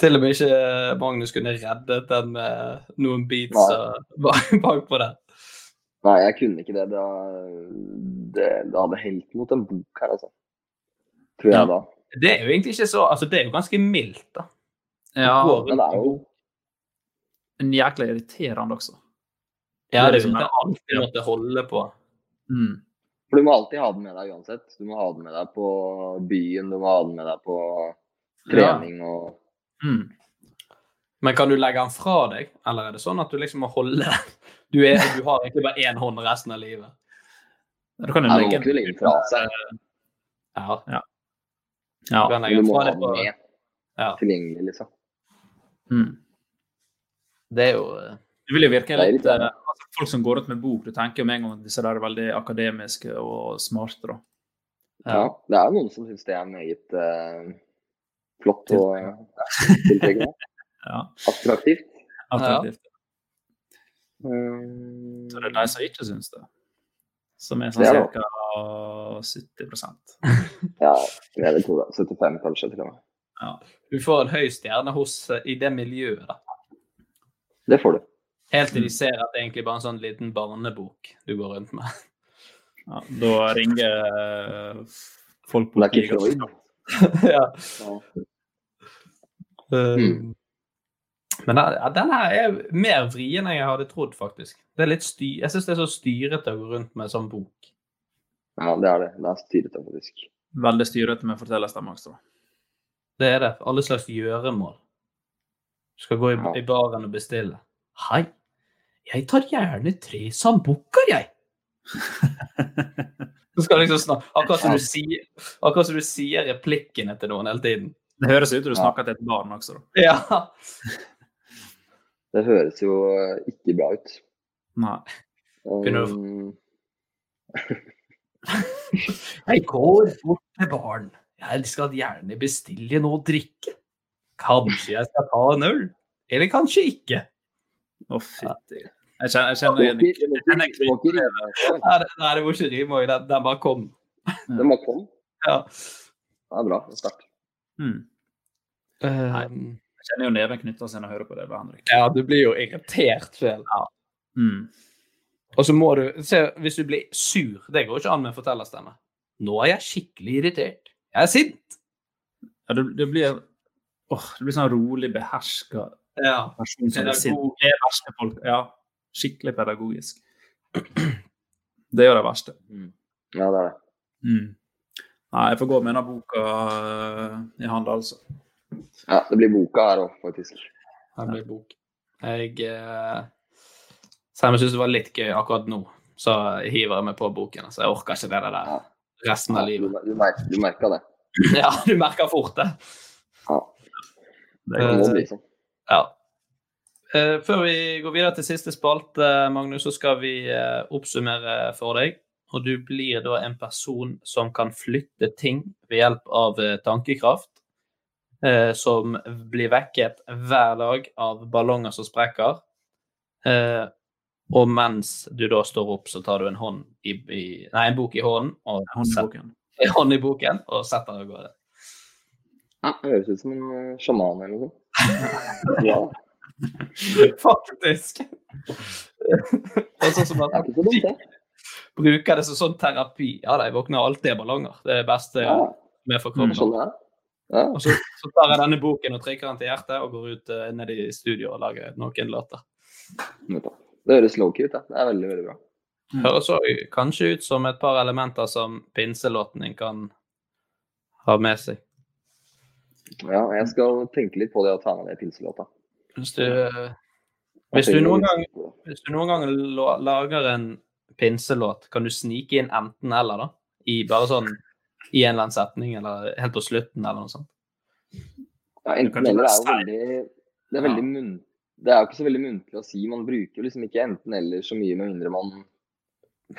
til og med ikke Magnus kunne reddet den med noen beats bakpå der. Nei, jeg kunne ikke det. Det, det, det hadde helt mot en bok her, altså. Tror jeg Ja. da. Det er jo egentlig ikke så Altså, det er jo ganske mildt, da. Ja, Men det er jo en jækla irriterende også. Ja, det er liksom alltid måtte holde på. Mm. For du må alltid ha den med deg uansett. Du må ha den med deg på byen, du må ha den med deg på trening og Mm. Men kan du legge den fra deg, eller er det sånn at du liksom må holde den? Du, er, du har egentlig bare én hånd resten av livet. Du kan jo du legge den fra seg. Ja. Ja. Du kan legge Du må fra ha den med Ja. tilgjengelig, liksom. Mm. Det er jo eh, Det vil jo virke Det litt eh, altså, Folk som går rundt med bok, du tenker jo med en gang at disse der er veldig akademiske og smarte. da. Ja, det er noen som syns det er meget uh, flott og eh, tiltrekkende. Ja. Attraktivt. Attraktivt. Mm, Så det er de som ikke syns det. Som er sånn ca. 70% Ja, er det to, da. 75 kanskje til og med. ja. Du får en høy stjerne hos, i det miljøet, da. Det får du. Helt til de ser at det egentlig bare er en sånn liten barnebok du går rundt med. ja. Da ringer eh, folk på Lucky Floyd. ja. Ja. Um, Men den, ja, den her er mer vrien enn jeg hadde trodd, faktisk. Det er litt sty jeg syns det er så styrete å gå rundt med sånn bok. Ja, det er det. Det er styrete, faktisk. Veldig styrete med fortellerstemme også. Det er det. Alle slags gjøremål. Du skal gå i, Ja. i baren og bestille. Hei, jeg tar gjerne tre sambukker, jeg. Du skal liksom snakke, akkurat som du sier, akkurat som du sier replikkene til noen hele tiden. Det høres ut som du snakker til et barn også. da. Ja. Det høres jo eh, ikke bra ut. Nei. Begynner du- Um, Jeg går bort til baren. Jeg skal gjerne bestille noe å drikke. Kanskje jeg skal ta en øl? Eller kanskje ikke. Å, fytti. Jeg kjenner, jeg kjenner igjen. Nei, det- var ikke rim òg. Den, den bare kom. Den bare kom? Ja. Det er bra. Det er sterkt. mm. Um, Jeg kjenner jo neven knytter seg når jeg hører på det. da, Henrik. ja, du blir jo irritert selv. Mm. Og så må du se, Hvis du blir sur Det går ikke an med fortellerstemme. Nå er jeg skikkelig irritert. Jeg er sint. Ja, det, det blir åh, det blir sånn rolig, beherska Ja. Pedagog. Det verste folk. Ja, skikkelig pedagogisk. Det er jo det verste. Ja, det er det. Mm. Nei, jeg får gå med denne boka øh, i handa, altså. Ja, det blir boka her òg, faktisk. Det blir bok. Jeg eh, Selv om jeg syns det var litt gøy akkurat nå, så hiver jeg meg på boken. Så jeg orker ikke det der resten av livet. du, du merker, det. Ja, du merker fort det. Ja. Det Det må bli sånn. Ja. Eh, før vi går videre til siste spalte, Magnus, så skal vi eh, oppsummere for deg. Og du blir da en person som kan flytte ting ved hjelp av eh, tankekraft. Eh, som blir vekket hver dag av ballonger som sprekker. Eh, og mens du da står opp, så tar du en hånd i, i Nei, en bok i hånden og Hånd i boken. en hånd i boken og setter av gårde. Ja, det høres ut som en sjaman eller noe sånt. Ja, Faktisk. det er sånn som at bruker det som sånn terapi. Ja, da, jeg våkner alltid av ballonger. Det er det beste Ja, med for kroppen. sånn det er. Ja. Og så, så tar jeg denne boken og trykker den til hjertet og går ut uh, ned i studio og lager noen låter. Det høres low-key ut. Det. det er veldig, veldig bra. Høres også kanskje ut som et par elementer som pinselåten din kan ha med seg. Ja, jeg skal tenke litt på det å ta med det pilselåta. Hvis du, hvis du noen gang Hvis du noen gang lager en pinselåt, kan du snike inn enten-eller, da? I bare sånn i en eller annen setning, eller helt på slutten, eller noe sånt? Ja, enten eller er jo veldig Det er veldig mun... Det er jo ikke så veldig muntlig å si. Man bruker jo liksom ikke enten eller så mye, med mindre man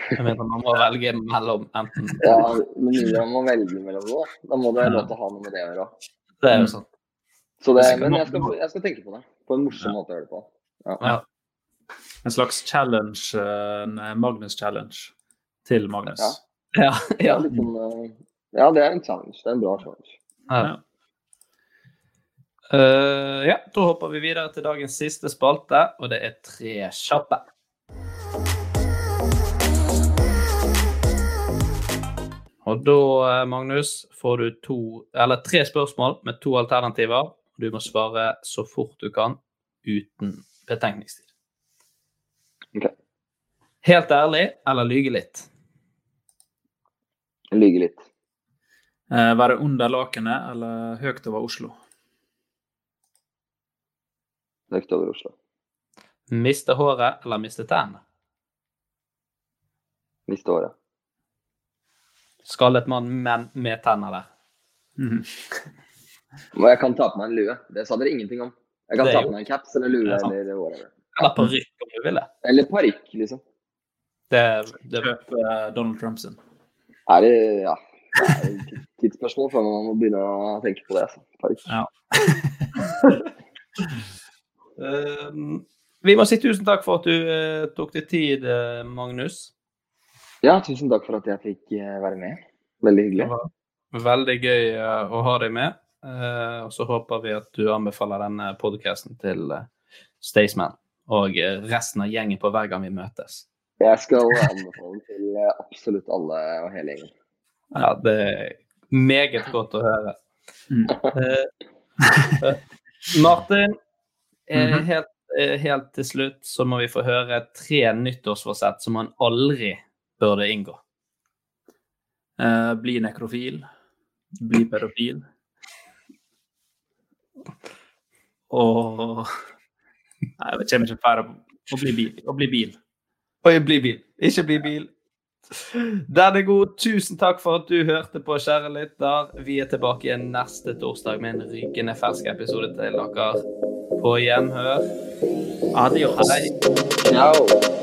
Jeg mener, man må velge mellom enten Ja, mindre man må velge mellom noe. Da må det lov til å ha noe med det å gjøre. Det er jo sånn. Så det, men jeg skal, jeg skal tenke på det. På en morsom måte å gjøre det på. Ja. Ja. En slags challenge, eh, en Magnus-challenge til Magnus. Ja. Ja, Ja, ja. sånn, eh, ja, det er en challenge. Det er en bra challenge. ja. Uh, ja, da hopper vi videre til dagens siste spalte, og det er tre kjappe. Og da, eh, Magnus, får du to, eller tre spørsmål med to alternativer. Du må svare så fort du kan, uten betenkningstid. Ok. Helt ærlig eller lyge litt? Lyge litt. Eh, være under lakenet eller høyt over Oslo? Høyt over Oslo. Miste håret eller miste tærne? Miste året. Skallet mann, men med tenner der. Mm. Og jeg kan ta på meg en lue. Det sa dere ingenting om. Jeg kan ta på meg en caps eller lue er eller whatever. Eller parykk, om du vil det. Eller parykk, liksom. Det, det Kjøp uh, Donald Trump sin. Er det ja. Det er et tidsspørsmål før man må begynne å tenke på det. Altså. Parykk. Ja. Um, vi må si tusen takk for at du uh, tok deg tid, uh, Magnus. Ja, tusen takk for at jeg fikk uh, være med. Veldig hyggelig. Veldig gøy å ha deg med. og så håper vi at du anbefaler denne podkasten til Staysman og resten av gjengen på hver gang vi møtes. Jeg skal anbefale den til absolutt alle og hele gjengen. Ja, det er meget godt å høre. Mm. Martin, -hmm. helt, helt, til slutt så må vi få høre tre nyttårsforsett som han aldri burde inngå. Eh, bli nekrofil. Bli pedofil. Og Nei, jeg kommer ikke flere å bli bil. Å bli bil. Oi, bli bil. Ikke bli bil. Den er god. Tusen takk for at du hørte på, kjære lytter. Vi er tilbake igjen neste torsdag med en rykende fersk episode til dere. På gjenhør. Adios. Hei. Ciao.